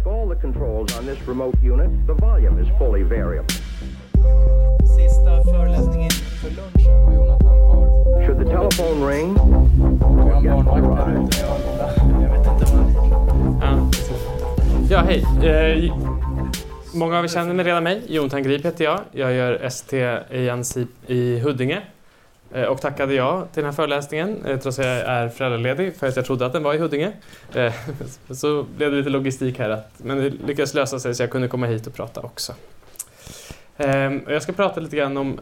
Like all the controls on this remote unit, the volume is fully variable. Sista föreläsningen för lunchen och Jonathan har... Should the telephone ring, Och jag har barnvakt där ute. Jag, jag vet inte vad... Ja, ja hej. Eh, många av er känner mig redan mig. Jonathan Grip heter jag. Jag gör ST i i Huddinge. Eh, och tackade ja till den här föreläsningen eh, trots att jag är föräldraledig för att jag trodde att den var i Huddinge. Eh, så blev det lite logistik här, att, men det lyckades lösa sig så jag kunde komma hit och prata också. Ehm, jag ska prata lite grann om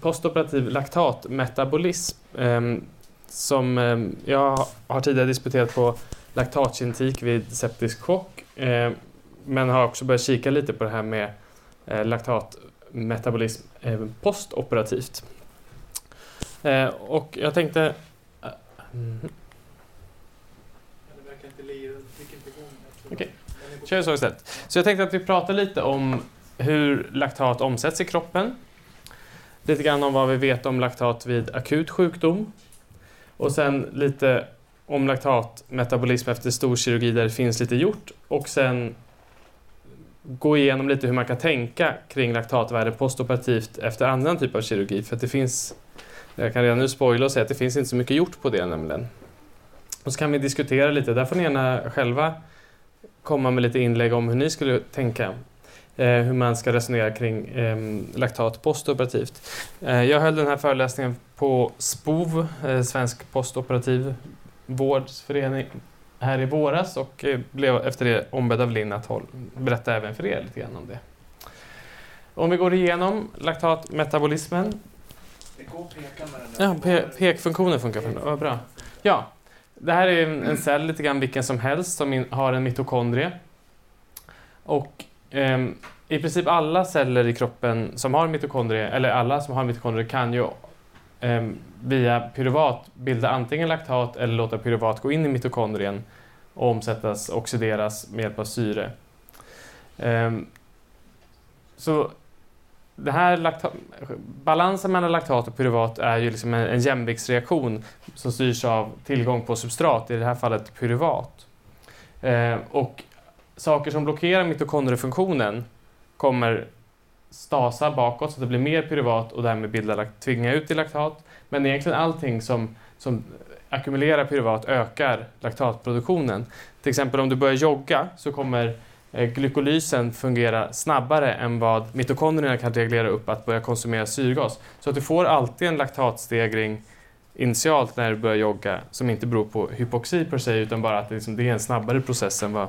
postoperativ laktatmetabolism ehm, som ehm, jag har tidigare disputerat på laktatkintik vid septisk chock men har också börjat kika lite på det här med laktatmetabolism postoperativt. Eh, och jag tänkte... eh, mm, Okej. på- Kör så istället. Så jag tänkte att vi pratar lite om hur laktat omsätts i kroppen. Lite grann om vad vi vet om laktat vid akut sjukdom. Och sen lite om laktatmetabolism efter storkirurgi där det finns lite gjort. Och sen gå igenom lite hur man kan tänka kring laktatvärde postoperativt efter annan typ av kirurgi. För att det finns, jag kan redan nu spoila och säga att det finns inte så mycket gjort på det nämligen. Och så kan vi diskutera lite, där får ni gärna själva komma med lite inlägg om hur ni skulle tänka. Eh, hur man ska resonera kring eh, laktat postoperativt. Eh, jag höll den här föreläsningen på SPOV, eh, Svensk postoperativ vårdsförening, här i våras och eh, blev efter det ombedd av Linn att håll, berätta även för er lite grann om det. Om vi går igenom laktatmetabolismen. Det går att peka med den där. Ja, pe- pekfunktionen funkar Vad bra. Ja, det här är en, en cell lite grann vilken som helst som in, har en mitokondrie. Och eh, i princip alla celler i kroppen som har mitokondrie, eller alla som har mitokondrie kan ju eh, via pyruvat bilda antingen laktat eller låta pyruvat gå in i mitokondrien och omsättas, oxideras med hjälp av syre. Eh, så det här lakta- balansen mellan laktat och pyruvat är ju liksom en, en jämviktsreaktion som styrs av tillgång på substrat, i det här fallet pyruvat. Eh, och saker som blockerar mitokondriefunktionen kommer stasa bakåt så att det blir mer pyruvat och därmed bilda, tvinga ut i laktat. Men egentligen allting som, som ackumulerar pyruvat ökar laktatproduktionen. Till exempel om du börjar jogga så kommer Eh, glykolysen fungera snabbare än vad mitokondrierna kan reglera upp att börja konsumera syrgas. Så att du får alltid en laktatstegring initialt när du börjar jogga som inte beror på hypoxi per se utan bara att det, liksom, det är en snabbare process än vad,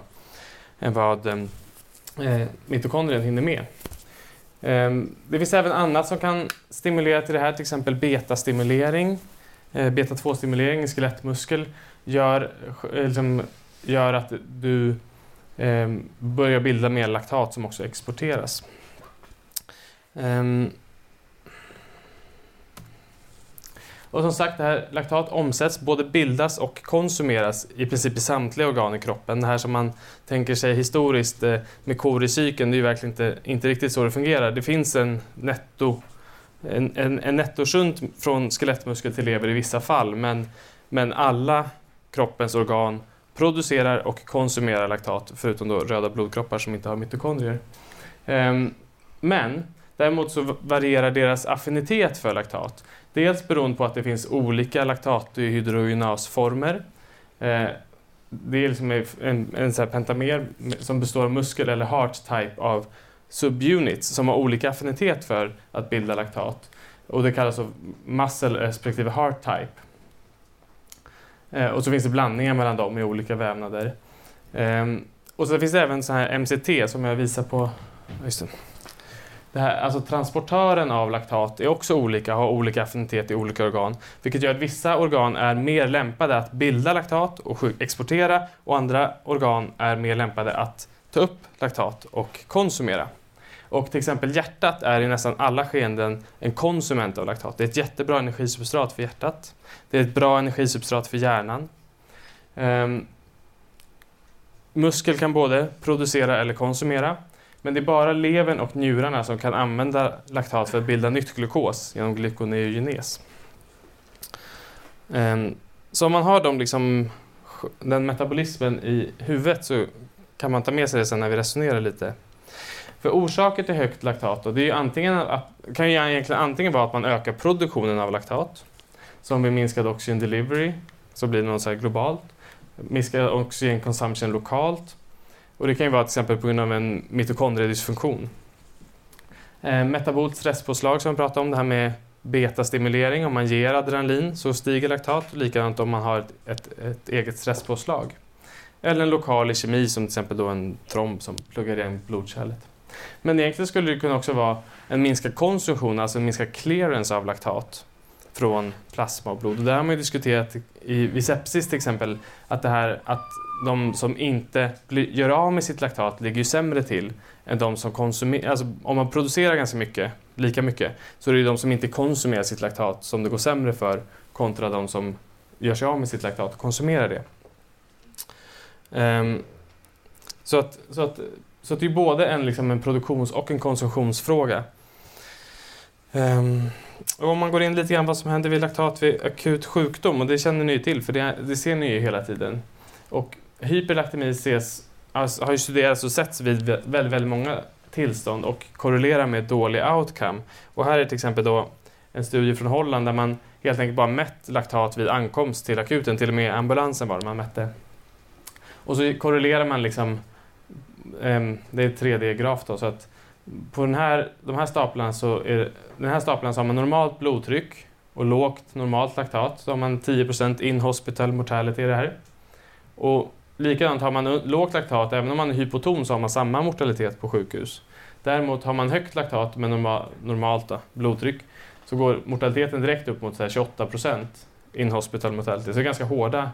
än vad ehm, eh, mitokondrien hinner med. Eh, det finns även annat som kan stimulera till det här, till exempel betastimulering. Eh, Beta-2-stimulering i skelettmuskel gör, eh, liksom, gör att du eh, börjar bilda mer laktat som också exporteras. Ehm. Och som sagt, det här laktat omsätts, både bildas och konsumeras i princip i samtliga organ i kroppen. Det här som man tänker sig historiskt eh, med kor i cykeln, det är ju verkligen inte, inte riktigt så det fungerar. Det finns en netto en, en, en nettoshunt från skelettmuskel till lever i vissa fall, men, men alla kroppens organ producerar och konsumerar laktat, förutom då röda blodkroppar som inte har mitokondrier. Ehm, men däremot så varierar deras affinitet för laktat. Dels beroende på att det finns olika laktatdehydrogenasformer. Ehm, det är liksom en, en så här pentamer som består av muskel eller heart type av subunits som har olika affinitet för att bilda laktat. Och det kallas för muscle respektive heart type. Eh, och så finns det blandningar mellan dem i olika vävnader. Ehm, och så finns det även så här MCT som jag visar på. Just det. Det här, alltså transportören av laktat är också olika, har olika affinitet i olika organ. Vilket gör att vissa organ är mer lämpade att bilda laktat och exportera och andra organ är mer lämpade att ta upp laktat och konsumera. Och till exempel hjärtat är i nästan alla skeenden en konsument av laktat. Det är ett jättebra energisubstrat för hjärtat. Det är ett bra energisubstrat för hjärnan. Um, muskel kan både producera eller konsumera. Men det är bara levern och njurarna som kan använda laktat för att bilda nytt glukos genom glykoneogenes. Um, så om man har de liksom, den metabolismen i huvudet så kan man ta med sig det sen när vi resonerar lite. För orsaker till högt laktat då, det är ju antingen att, kan ju egentligen antingen vara att man ökar produktionen av laktat, som vid minskad oxygen delivery, så blir det något så här globalt, minskad oxygen consumption lokalt, och det kan ju vara till exempel på grund av en mitokondriedysfunktion. Eh, metabolt stresspåslag som vi pratade om, det här med betastimulering, om man ger adrenalin så stiger laktat, likadant om man har ett, ett, ett eget stresspåslag. Eller en lokal i kemi som till exempel då en tromb som pluggar igen blodkärlet. Men egentligen skulle det kunna också vara en minskad konsumtion, alltså en minskad clearance av laktat från plasma och blod. Och där har man ju diskuterat i, vid sepsis till exempel att det här att de som inte blir, gör av med sitt laktat ligger ju sämre till än de som konsumerar. Alltså om man producerar ganska mycket, lika mycket, så är det ju de som inte konsumerar sitt laktat som det går sämre för kontra de som gör sig av med sitt laktat och konsumerar det. Um, så, att, så, att, så det är både en, liksom en produktions och en konsumtionsfråga. Um, och om man går in lite grann vad som händer vid laktat vid akut sjukdom, och det känner ni ju till för det, det ser ni ju hela tiden. Och hyperlaktemi ses, alltså, har ju studerats och setts vid väldigt, väldigt många tillstånd och korrelerar med dålig outcome. Och här är till exempel då en studie från Holland där man helt enkelt bara mätt laktat vid ankomst till akuten, till och med ambulansen var det man mätte. Och så korrelerar man liksom, Ehm, det är 3D-graf då, så att på den här, de här staplarna så är den här staplarna så har man normalt blodtryck och lågt normalt laktat. Så har man 10 in-hospital mortality i det här. Och likadant har man lågt laktat, även om man är hypoton så har man samma mortalitet på sjukhus. Däremot har man högt laktat med norma, normalt då, blodtryck så går mortaliteten direkt upp mot så 28 in-hospital mortality. Så det är ganska hårda,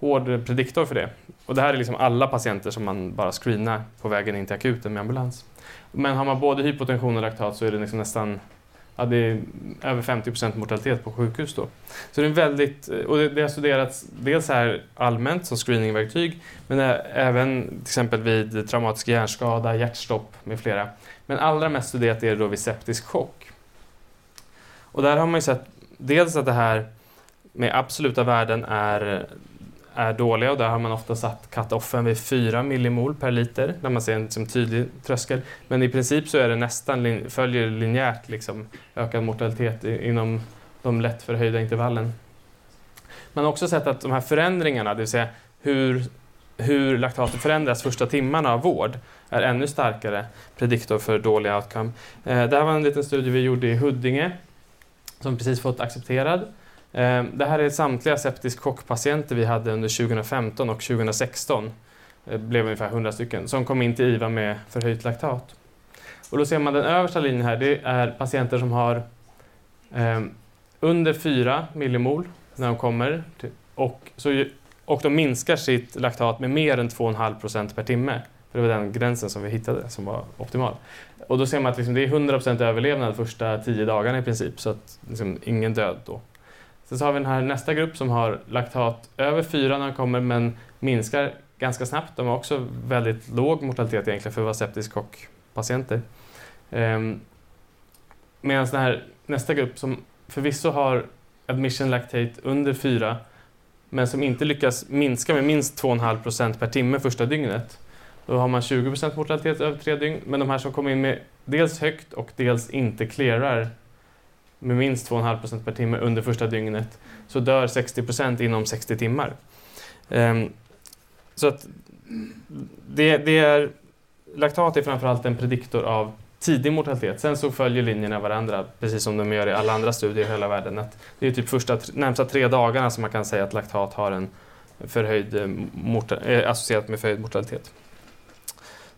hård prediktor för det. Och det här är liksom alla patienter som man bara screenar på vägen in till akuten med ambulans. Men har man både hypotension och laktat så är det liksom nästan ja, det är över 50% mortalitet på sjukhus. Då. Så det är väldigt, och det, det har studerats dels här allmänt som screeningverktyg men även till exempel vid traumatisk hjärnskada, hjärtstopp med flera. Men allra mest studerat är det då vid septisk chock. Och där har man ju sett dels att det här med absoluta värden är är dåliga och där har man ofta satt cut-offen vid 4 millimol per liter när man ser en som tydlig tröskel. Men i princip så är det nästan lin följer linjärt liksom, ökad mortalitet inom de lätt förhöjda intervallen. Man har också sett att de här förändringarna, det vill säga hur, hur laktatet förändras första timmarna av vård, är ännu starkare prediktor för dålig outcome. Eh, det här var en liten studie vi gjorde i Huddinge som precis fått accepterad. Ehm, det här är samtliga septisk chockpatienter vi hade under 2015 och 2016. Det blev ungefär 100 stycken som kom in till IVA med förhöjt laktat. Och då ser man den översta linjen här, det är patienter som har eh, under 4 millimol när de kommer till, och, så, och de minskar sitt laktat med mer än 2,5 procent per timme. För det var den gränsen som vi hittade som var optimal. Och då ser man att liksom, det är 100 procent överlevnad första 10 dagarna i princip, så att liksom, ingen död då. Sen så har vi den här nästa grupp som har laktat över 4 när de kommer men minskar ganska snabbt. De har också väldigt låg mortalitet egentligen för att vara septisk och patienter. Ehm, medan den här nästa grupp som förvisso har admission lactate under 4 men som inte lyckas minska med minst 2,5% per timme första dygnet. Då har man 20 mortalitet över tre dygn, men de här som kommer in med dels högt och dels inte clearar med minst 2,5% per timme under första dygnet så dör 60% inom 60 timmar. Um, så att det, det, är, laktat är framförallt en prediktor av tidig mortalitet. Sen så följer linjerna varandra, precis som de gör i alla andra studier i hela världen. Att det är typ första närmsta tre dagarna som man kan säga att laktat har en förhöjd, eh, eh associerat med förhöjd mortalitet.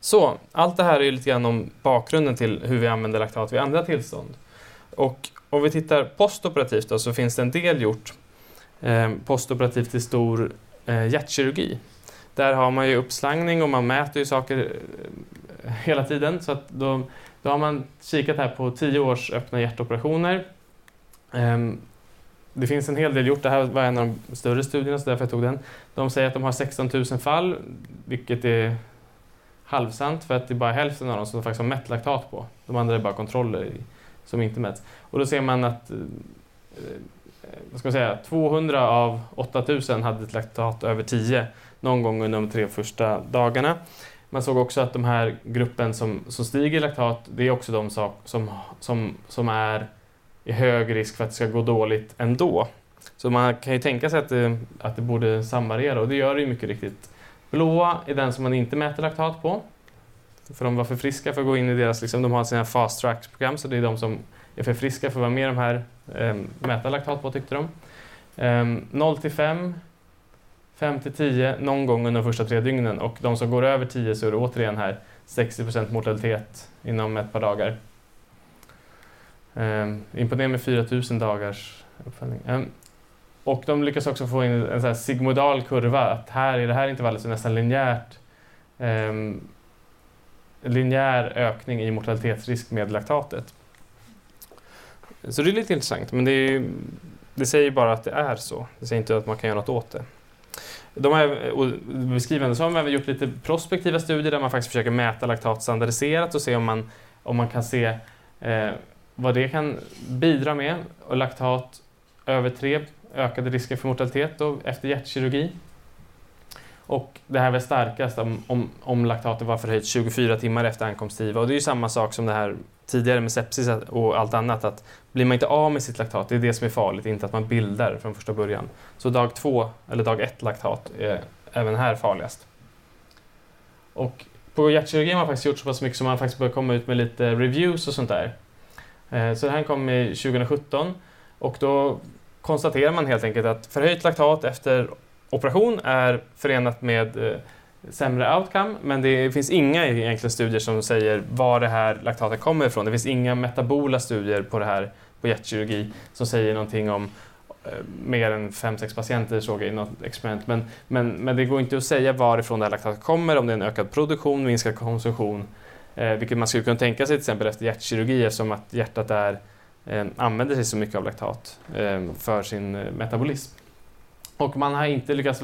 Så, allt det här är lite grann om bakgrunden till hur vi använder laktat vid andra tillstånd. Och om vi tittar postoperativt då, så finns det en del gjort eh, postoperativt i stor eh, hjärtkirurgi. Där har man ju uppslagning och man mäter ju saker eh, hela tiden. Så att då, då har man kikat här på tio års öppna hjärtoperationer. Eh, det finns en hel del gjort, det här var en av de större studierna så därför jag tog den. De säger att de har 16 000 fall, vilket är halvsant för att det är bara hälften av dem som de faktiskt har mätt laktat på. De andra är bara kontroller i som inte mäts. Och då ser man att eh, eh vad ska man säga, 200 av 8000 hade ett laktat över 10 någon gång under de tre första dagarna. Man såg också att de här gruppen som, som stiger i laktat, det är också de sak, som, som, som är i hög risk för att det ska gå dåligt ändå. Så man kan ju tänka sig att det, att det borde samvariera och det gör det ju mycket riktigt. Blåa är den som man inte mäter laktat på. För de var för friska för att gå in i deras, liksom, de har sina fast track-program så det är de som är för friska för att vara med i de här eh, mäta laktat på tyckte de. Eh, 0 till 5, 5 till 10 någon gång under de första tre dygnen och de som går över 10 så är det återigen här 60% mortalitet inom ett par dagar. Eh, imponerande med 4000 dagars uppföljning. Eh, och de lyckas också få in en så här sigmoidal kurva, att här i det här intervallet så är nästan linjärt eh, linjär ökning i mortalitetsrisk med laktatet. Så det är lite intressant, men det, är, det säger bara att det är så. Det säger inte att man kan göra något åt det. De här beskrivande så har man även gjort lite prospektiva studier där man faktiskt försöker mäta laktat standardiserat och se om man, om man kan se eh, vad det kan bidra med. Och laktat över 3 ökade risker för mortalitet då, efter hjärtkirurgi. Och det här var starkast om, om, om laktatet var förhöjt 24 timmar efter ankomst till IVA. Och det är ju samma sak som det här tidigare med sepsis och allt annat. Att blir man inte av med sitt laktat, det är det som är farligt, inte att man bildar från första början. Så dag två, eller dag ett laktat, är även här farligast. Och på hjärtkirurgin har man faktiskt gjort så pass mycket som man faktiskt börjar komma ut med lite reviews och sånt där. Eh, så det här kom i 2017 och då konstaterar man helt enkelt att förhöjt laktat efter operation är förenat med eh, sämre outcome, men det finns inga egentligen studier som säger var det här laktatet kommer ifrån. Det finns inga metabola studier på det här på hjärtkirurgi som säger någonting om eh, mer än 5-6 patienter såg jag i något experiment. Men, men, men det går inte att säga varifrån det här laktatet kommer, om det är en ökad produktion, minskad konsumtion, eh, vilket man skulle kunna tänka sig till exempel efter hjärtkirurgi eftersom att hjärtat är, eh, använder sig så mycket av laktat eh, för sin eh, metabolism. Och man har inte lyckats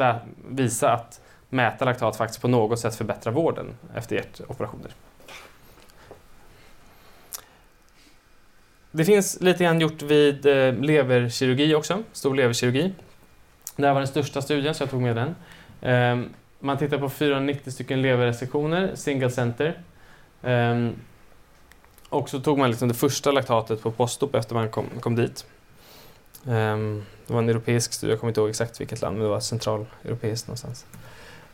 visa att mäta laktat faktiskt på något sätt förbättrar vården efter hjärtoperationer. Det finns lite grann gjort vid eh, leverkirurgi också, stor leverkirurgi. Det här var den största studien så jag tog med den. Ehm, man tittar på 490 stycken leverresektioner, single center. Ehm, och så tog man liksom det första laktatet på postop efter man kom, kom dit. Um, det var en europeisk studie, jag kommer inte ihåg exakt vilket land, men det var centraleuropeiskt någonstans.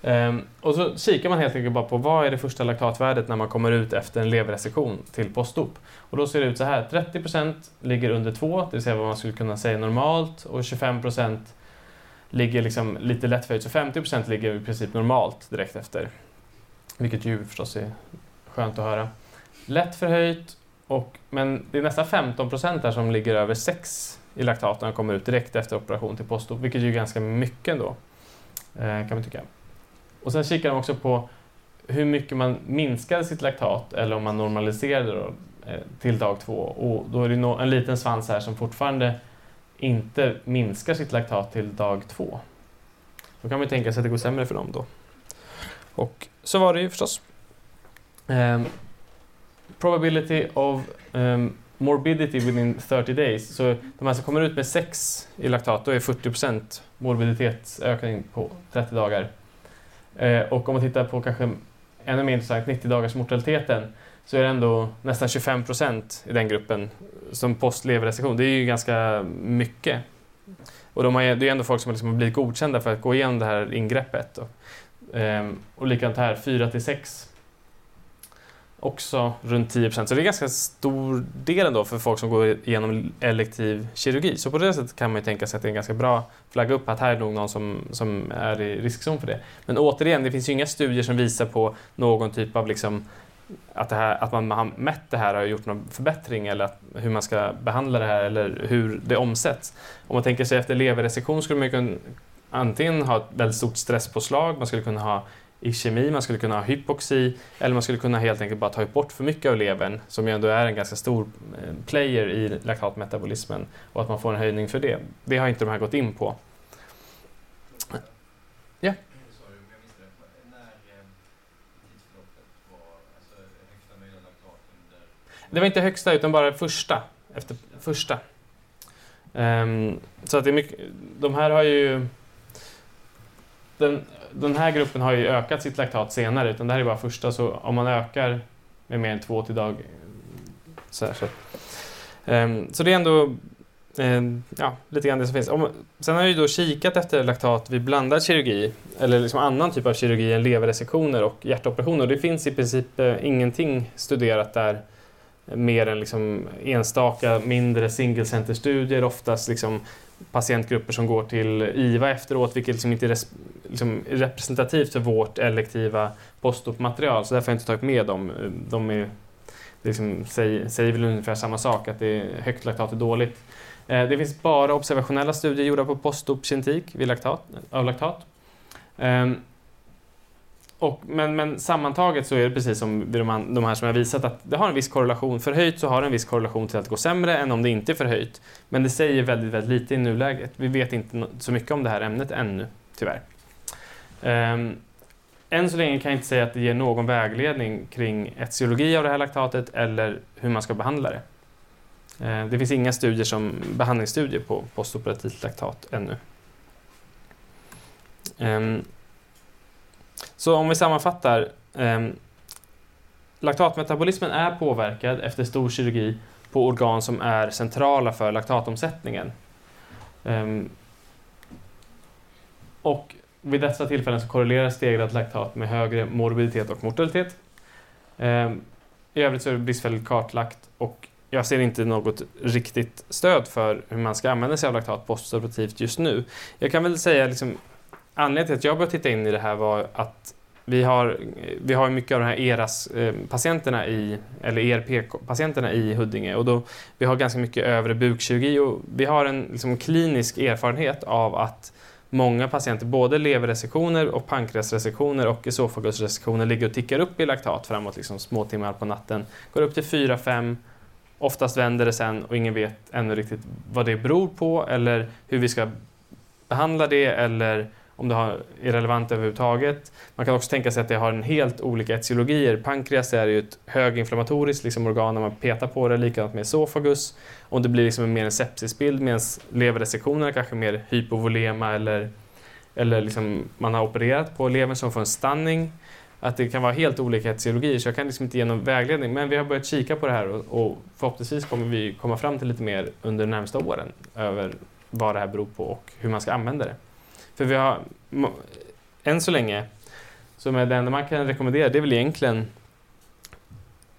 Um, och så kikar man helt enkelt bara på vad är det första laktatvärdet när man kommer ut efter en leverresektion till postop. Och då ser det ut så här, 30% ligger under 2, det vill säga vad man skulle kunna säga normalt, och 25% ligger liksom lite lätt förhöjt, så 50% ligger i princip normalt direkt efter. Vilket ju förstås är skönt att höra. Lätt förhöjt, och, men det är nästan 15% där som ligger över 6 i laktat när de kommer ut direkt efter operation till postop, vilket är ganska mycket ändå, eh, kan man tycka. Och sen kikar de också på hur mycket man minskade sitt laktat eller om man normaliserade då, eh, till dag två. Och då är det en liten svans här som fortfarande inte minskar sitt laktat till dag två. Då kan man tänka sig att det går sämre för dem då. Och så var det ju förstås. Um, probability of um, morbidity within 30 days. Så de här som kommer ut med 6 i laktat, då är 40% morbiditetsökning på 30 dagar. Eh, och om man tittar på kanske ännu mer intressant, 90 dagars mortaliteten, så är det ändå nästan 25 procent i den gruppen som postleverresektion. Det är ju ganska mycket. Och de har, det är ändå folk som liksom har blivit godkända för att gå igenom det här ingreppet. Och, eh, och likadant här, 4 till 6 också runt 10% Så det är ganska stor del ändå för folk som går igenom elektiv kirurgi. Så på det sättet kan man ju tänka sig att det är en ganska bra flagga upp att här är nog någon som, som är i riskzon för det. Men återigen, det finns ju inga studier som visar på någon typ av liksom att, det här, att man har mätt det här och gjort någon förbättring eller att, hur man ska behandla det här eller hur det omsätts. Om man tänker sig efter leverresektion skulle man kunna antingen ha ett väldigt stort stresspåslag, man skulle kunna ha i kemi, man skulle kunna ha hypoxi eller man skulle kunna helt enkelt bara ta bort för mycket av levern som ju ändå är en ganska stor eh, player i laktatmetabolismen och att man får en höjning för det. Det har inte de här gått in på. Ja? Det var inte högsta utan bara första. Efter första. Um, så att det är mycket, de här har ju den, den här gruppen har ju ökat sitt laktat senare, utan det här är bara första, så om man ökar med mer än två till dag så, här, så. Um, så det är ändå um, ja, lite grann det som finns. Om, sen har jag ju då kikat efter laktat vid blandad kirurgi, eller liksom annan typ av kirurgi än leverresektioner och hjärtoperationer. Det finns i princip uh, ingenting studerat där mer än liksom enstaka mindre single center-studier, oftast liksom patientgrupper som går till IVA efteråt, vilket liksom inte är liksom representativt för vårt elektiva postopmaterial, så därför har jag inte tagit med dem. De är, liksom, säger, säger väl ungefär samma sak, att det är högt laktat är dåligt. Eh, det finns bara observationella studier gjorda på postop-kintik vid laktat, av laktat. Um, och, men, men sammantaget så är det precis som de, de här som jag visat att det har en viss korrelation. Förhöjt så har det en viss korrelation till att det går sämre än om det inte är förhöjt. Men det säger väldigt, väldigt lite i nuläget. Vi vet inte så mycket om det här ämnet ännu, tyvärr. Um, än så länge kan jag inte säga att det ger någon vägledning kring etiologi av det här laktatet eller hur man ska behandla det. Uh, det finns inga studier som behandlingsstudier på postoperativt laktat ännu. Um, så om vi sammanfattar. Eh, laktatmetabolismen är påverkad efter stor kirurgi på organ som är centrala för laktatomsättningen. Eh, och vid dessa tillfällen så korrelerar stegrat laktat med högre morbiditet och mortalitet. Eh, I övrigt så är det bristfälligt kartlagt och jag ser inte något riktigt stöd för hur man ska använda sig av laktat postoperativt just nu. Jag kan väl säga liksom, anledningen till att jag började titta in i det här var att vi har, vi har mycket av de här ERAS-patienterna eh, i, eller ERP-patienterna i Huddinge och då, vi har ganska mycket övre bukkirurgi och vi har en liksom, klinisk erfarenhet av att många patienter, både leverresektioner och pankreasresektioner och esofagusresektioner ligger och tickar upp i laktat framåt liksom, små timmar på natten. Går upp till 4-5, oftast vänder det sen och ingen vet ännu riktigt vad det beror på eller hur vi ska behandla det eller om det är relevant överhuvudtaget. Man kan också tänka sig att det har en helt olika etiologier. Pankreas är ju ett höginflammatoriskt liksom, organ när man petar på det, likadant med esofagus. Om det blir liksom en mer en sepsisbild medan leverresektionerna kanske mer hypovolema eller, eller liksom man har opererat på levern som får en stanning. Att det kan vara helt olika etiologier så jag kan liksom inte ge någon vägledning. Men vi har börjat kika på det här och, och förhoppningsvis kommer vi komma fram till lite mer under de närmsta åren över vad det här beror på och hur man ska använda det. För vi har, än så länge, så med det enda man kan rekommendera det är väl egentligen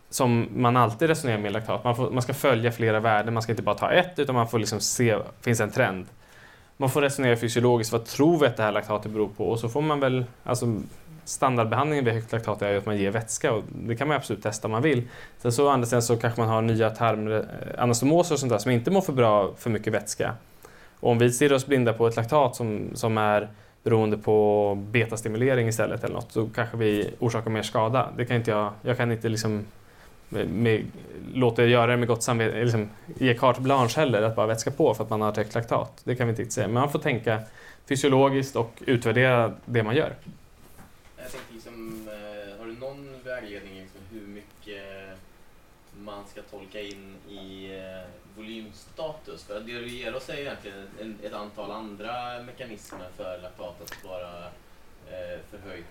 som man alltid resonerar med laktat. Man, får, man ska följa flera värden, man ska inte bara ta ett utan man får liksom se, finns en trend. Man får resonera fysiologiskt, vad tror vi att det här laktatet beror på? Och så får man väl, alltså standardbehandlingen vid högt laktat är att man ger vätska och det kan man absolut testa om man vill. Sen så å andra sidan så kanske man har nya tarmanastomoser eh, och sånt där som inte mår för bra för mycket vätska. Och om vi stirrar oss blinda på ett laktat som, som är beroende på betastimulering istället eller något, så kanske vi orsakar mer skada. Det kan inte jag, jag kan inte liksom med, med, låta göra det med gott samvete, liksom, ge carte blanche heller, att bara vätska på för att man har täckt laktat. Det kan vi inte riktigt säga. Men man får tänka fysiologiskt och utvärdera det man gör. Jag tänkte liksom, eh, har du någon vägledning liksom hur mycket man ska tolka in volymstatus. För det du ger oss är egentligen en, ett antal andra mekanismer för laktat att vara eh, förhöjt.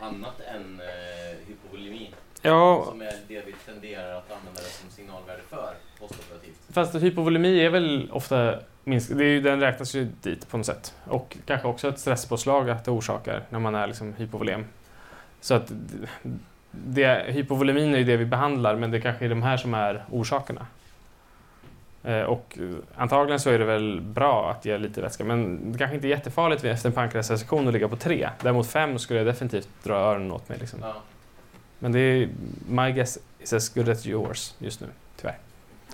Annat än eh, hypovolemi. Ja. Som är det vi tenderar att använda det som signalvärde för postoperativt. Fast hypovolemi är väl ofta minsk, det är ju, den räknas ju dit på något sätt. Och kanske också ett stresspåslag att det orsakar när man är liksom hypovolem. Så att det, hypovolemin är ju det vi behandlar men det kanske är de här som är orsakerna. Eh, och antagligen så är det väl bra att ge lite vätska, men det kanske inte är jättefarligt efter en pankreasresektion att ligga på tre. Däremot fem skulle jag definitivt dra öronen åt mig. Liksom. Ja. Men det är, my guess is as good as yours just nu, tyvärr.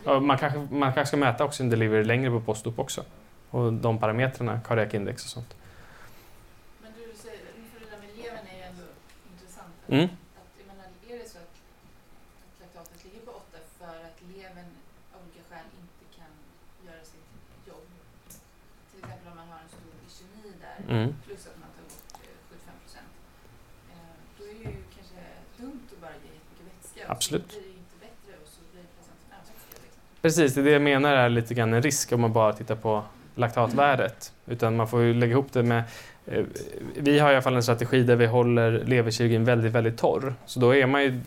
Och man, kanske, man kanske ska mäta också en delivery längre på postop också. Och de parametrarna, cardiac index och sånt. Men du säger, för det där med levern är ju ändå intressant. Mm. Mm. plus att man tar bort 75 eh, procent. Eh, då är det ju kanske dumt att bara ge jättemycket vätska. Absolut. Så blir det inte bättre och så blir patienten övervätskad. Liksom. Precis, det är det jag menar är lite grann en risk om man bara tittar på laktatvärdet. Utan man får ju lägga ihop det med eh, vi har i alla fall en strategi där vi håller leverkirurgin väldigt, väldigt torr. Så då är man ju,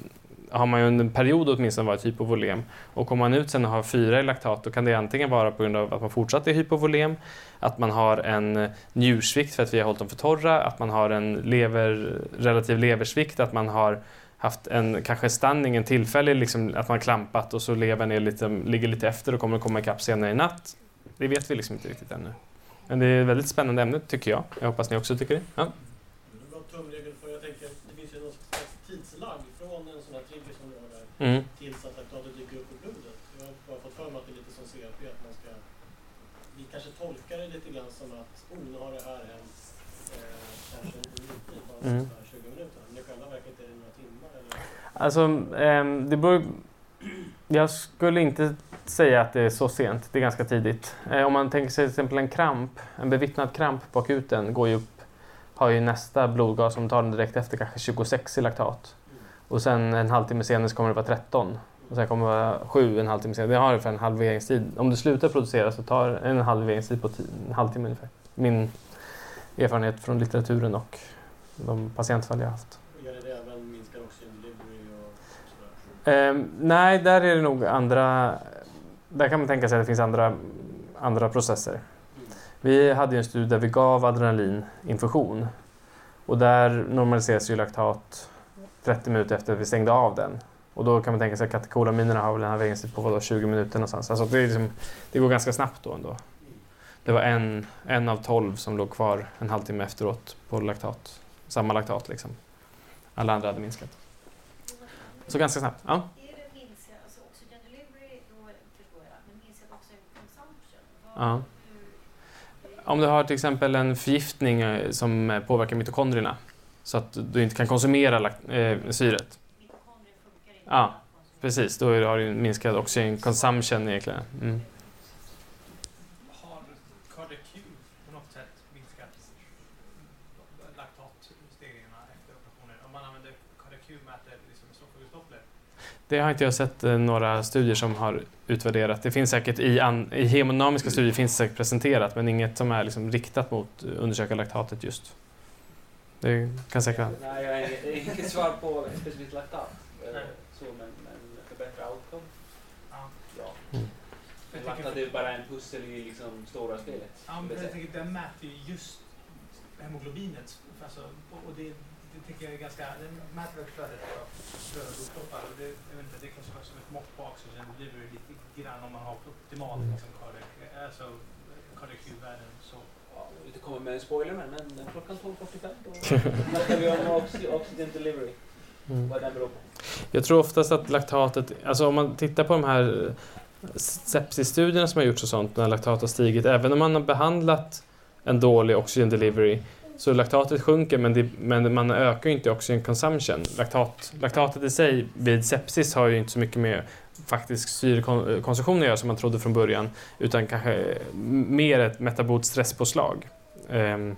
har man ju under en period åtminstone varit hypovolem. Och kommer man ut sen och har fyra i laktat då kan det antingen vara på grund av att man fortsatt är hypovolem, att man har en njursvikt för att vi har hållit dem för torra, att man har en lever, relativ leversvikt, att man har haft en kanske stanning, en tillfällig, liksom, att man klampat och så levern är lite, ligger lite efter och kommer komma ikapp senare i natt. Det vet vi liksom inte riktigt ännu. Men det är ett väldigt spännande ämne tycker jag. Jag hoppas ni också tycker det. Ja. Det är bra tumregel för jag tänker det finns ju någon slags tidslagg från en sån här trigger som du har där Mm. tills att laktatet dyker upp i blodet. Jag har bara fått för mig att det är lite som CRP att man ska vi kanske tolkar det lite grann som att oh, nu har det här hänt eh, kanske en minuttid, bara Mm. mm. 20 minuter. Men i själva verket är det några timmar eller? Alltså, ehm, det beror... Jag skulle inte säga att det är så sent. Det är ganska tidigt. Eh, om man tänker sig till exempel en kramp, en bevittnad kramp på akuten går ju upp, har ju nästa blodgas som tar den direkt efter kanske 26 i laktat. Och sen en halvtimme senare så kommer det vara 13. Och sen kommer det vara 7 en halvtimme senare. Det har ungefär en halveringstid. Om du slutar producera så tar det en halveringstid på en halvtimme ungefär. Min erfarenhet från litteraturen och de patientfall jag har haft. Gör det även minskar oxygen delivery och sådär? Ehm, nej, där är det nog andra... Där kan man tänka sig att det finns andra, andra processer. Mm. Vi hade ju en studie där vi gav adrenalininfusion. Och där normaliseras ju laktat 30 minuter efter att vi stängde av den. Och då kan man tänka sig att katekolaminerna har väl en halveringstid på vadå, 20 minuter någonstans. Alltså det, liksom, det går ganska snabbt då ändå. Det var en, en av 12 som låg kvar en halvtimme efteråt på laktat. Samma laktat liksom. Alla andra hade minskat. Så ganska snabbt. Ja. Alltså Ja. Om du har till exempel en förgiftning eh, som eh, påverkar mitokondrierna så att du inte kan konsumera eh, syret. Ja. Precis, då har du en minskad oxygen consumption egentligen. Mm. Har Cardiac på något sätt minskat laktatstegringarna efter operationer? Om man använder Cardiac mäter liksom. Det har inte jag sett eh, några studier som har utvärderat. Det finns säkert i, an, i hemodynamiska studier finns det säkert presenterat men inget som är liksom riktat mot undersöka laktatet just. Det kan säkert vara. Nej, jag har inget, inget svar på specifikt laktat. eh. Så, men, men förbättra outcome? Ja. Mm. Laktat är bara en pussel i liksom stora spelet. ja, men jag tänker, den mäter ju just hemoglobinet. Alltså, och och det, det tycker jag är ganska... Den mäter väl flödet av röda blodkroppar. och Det, jag vet inte, det kanske vara som ett mått på oxygen delivery lite grann om man har optimalt Mm. liksom, cardiac, alltså cardiac värden så Vi kommer med en spoiler men, men klockan 12.45 då snackar vi om oxy- oxygen delivery. Mm. Vad den beror på. Jag tror oftast att laktatet, alltså om man tittar på de här eh, sepsisstudierna som har gjorts och sånt när laktat har stigit, även om man har behandlat en dålig oxygen delivery så laktatet sjunker men, det, men man ökar ju inte oxygen consumption. Laktat, laktatet i sig vid sepsis har ju inte så mycket med faktisk syrekonsumtion eh, att göra som man trodde från början utan kanske eh, mer ett metabolt stresspåslag. Um, ehm,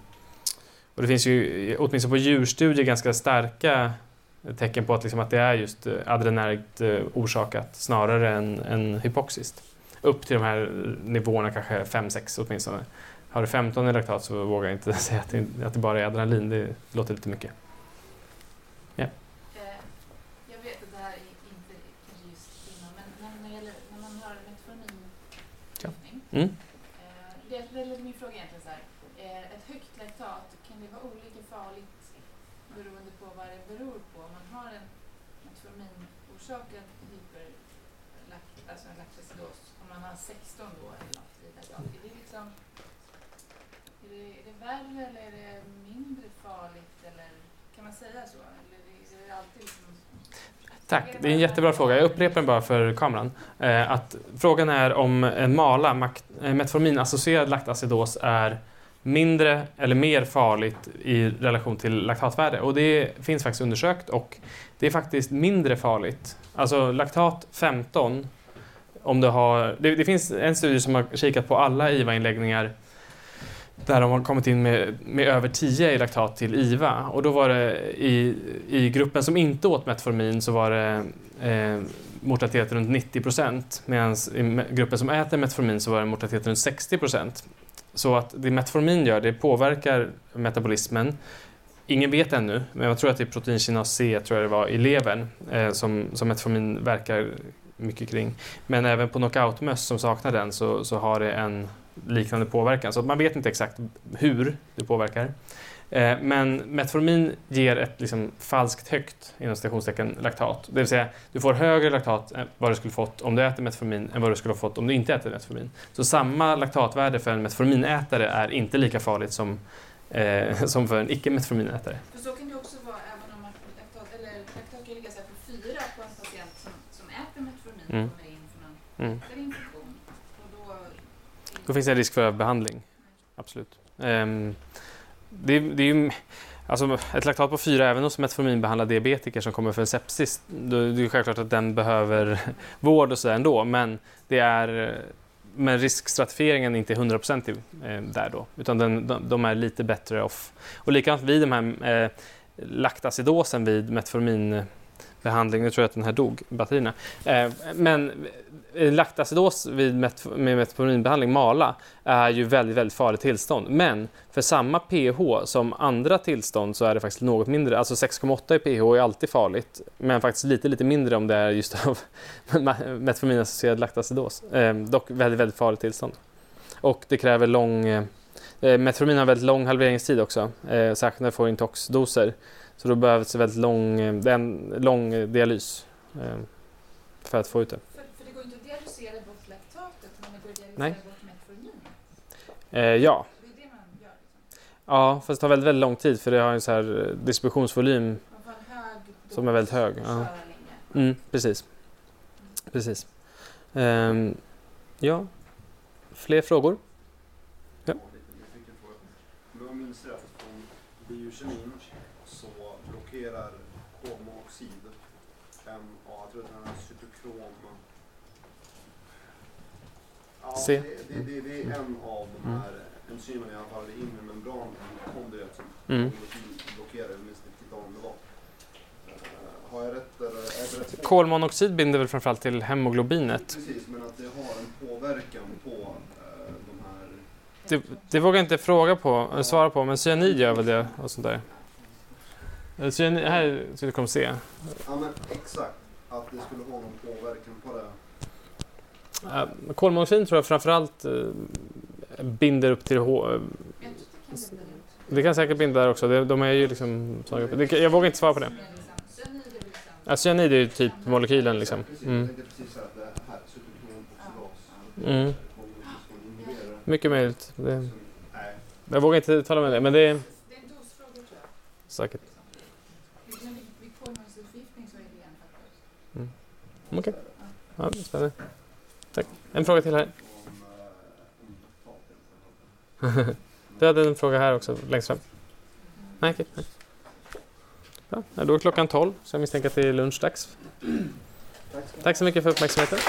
och det finns ju eh, åtminstone på djurstudier ganska starka tecken på att, liksom, att det är just eh, adrenergt orsakat snarare än, än hypoxiskt. Upp till de här nivåerna, kanske 5-6 åtminstone. Har du 15 i laktat så vågar jag inte säga att det, att det bara är adrenalin. Det låter lite mycket. Eh, Jag vet att det här är inte kanske just inom, men när, det gäller, när man har metforminförgiftning. Mm. Eh, det, det är lite min fråga egentligen så här. Eh, ett högt laktat, kan det vara olika farligt beroende på vad det beror på? Om man har en metforminorsakad hyperlakt, alltså en laktacidos, om man har 16 då eller något i laktat, är det liksom är det, är det värre eller är det mindre farligt eller kan man säga så? Eller är det, alltid liksom Tack, det är en jättebra fråga. Jag upprepar den bara för kameran. Eh, att frågan är om en MALA, eh, metforminassocierad laktacidos, är mindre eller mer farligt i relation till laktatvärde. Och det finns faktiskt undersökt och det är faktiskt mindre farligt. Alltså laktat 15, om du har... Det, det finns en studie som har kikat på alla IVA-inläggningar där de har kommit in med, med över 10 i laktat till IVA. Och då var det i, i gruppen som inte åt Metformin så var det eh, mortalitet runt 90 procent. Medan i gruppen som äter Metformin så var det mortalitet runt 60 procent. Så att det metformin gör, det påverkar metabolismen. Ingen vet ännu, men jag tror att det är proteinkinas C, tror jag det var, i levern eh, som, som metformin verkar mycket kring. Men även på knockoutmöss som saknar den så, så har det en liknande påverkan. Så man vet inte exakt hur det påverkar. Eh, men metformin ger ett liksom, falskt högt inom citationstecken laktat. Det vill säga, du får högre laktat än vad du skulle fått om du äter metformin än vad du skulle ha fått om du inte äter metformin. Så samma laktatvärde för en metforminätare är inte lika farligt som, eh, som för en icke-metforminätare. För så kan det också vara även om laktat, eller laktat kan ligga på fyra på en patient som, som äter metformin och Mm. kommer in för någon Mm. lättare infektion. Och då, då finns det en risk för överbehandling. Absolut. Um, det, det är ju, alltså ett laktat på 4 även hos metforminbehandlade diabetiker som kommer för en sepsis, då är det självklart att den behöver vård och så ändå, men det är men riskstratifieringen är inte hundraprocentig eh, där då, utan den, de, de är lite bättre off. Och likadant vid de här eh, laktacidosen vid metforminbehandling, nu tror jag att den här dog, batterierna. Eh, men Eh, laktacidos vid met med metforminbehandling, MALA, är ju väldigt, väldigt farligt tillstånd. Men för samma pH som andra tillstånd så är det faktiskt något mindre. Alltså 6,8 i pH är alltid farligt, men faktiskt lite, lite mindre om det är just av metforminassocierad laktacidos. Eh, dock väldigt, väldigt farligt tillstånd. Och det kräver lång... Eh, eh metformin har väldigt lång halveringstid också, eh, särskilt när du får intoxdoser. Så då behövs det väldigt lång, eh, det är en lång dialys eh, för att få ut det. för, för det går inte att dialysera bort laktatet, men det går att dialysera Nej. Eh, ja, Ja, fast det tar väldigt, väldigt lång tid för det har en så här distributionsvolym. Som är väldigt hög, ja. Mm, precis. Precis. Ehm, ja, fler frågor? Ja. Jag. Om jag minns rätt från biokemin så blockerar jag tror att den är cytokrom... Ja, C. Det, det, det, det är en av de Mm. här enzymerna i alla fall i inre membran i kondriet som Mm. blockerar. Jag minns inte riktigt om det var. Eh, Har jag rätt eller är det rätt? Kolmonoxid binder väl framförallt till hemoglobinet. Precis, men att det har en påverkan på eh, de här Det, det vågar jag inte fråga på, eller svara på, men cyanid gör väl det och sånt där. Eh, Cyanid, här så du kommer se. Ja men exakt, att det skulle ha någon. Uh, kolmonoxid tror jag framförallt eh, binder upp till H. eh, det kan säkert binda där också. Det, de är ju liksom jag vågar inte svara på det. Är liksom- Cyanid är väl Ja, cyanid är ju typ molekylen liksom. Mm. Mm. Mycket möjligt. Det, jag vågar inte tala med det, men det är säkert. Faktor. Okej. Ja, det är spännande. En fråga till här. Du hade en fråga här också, längst fram. Nej, okej. nej. Bra. Ja, då är klockan 12, så jag misstänker att det är lunchdags. Tack så mycket för uppmärksamheten.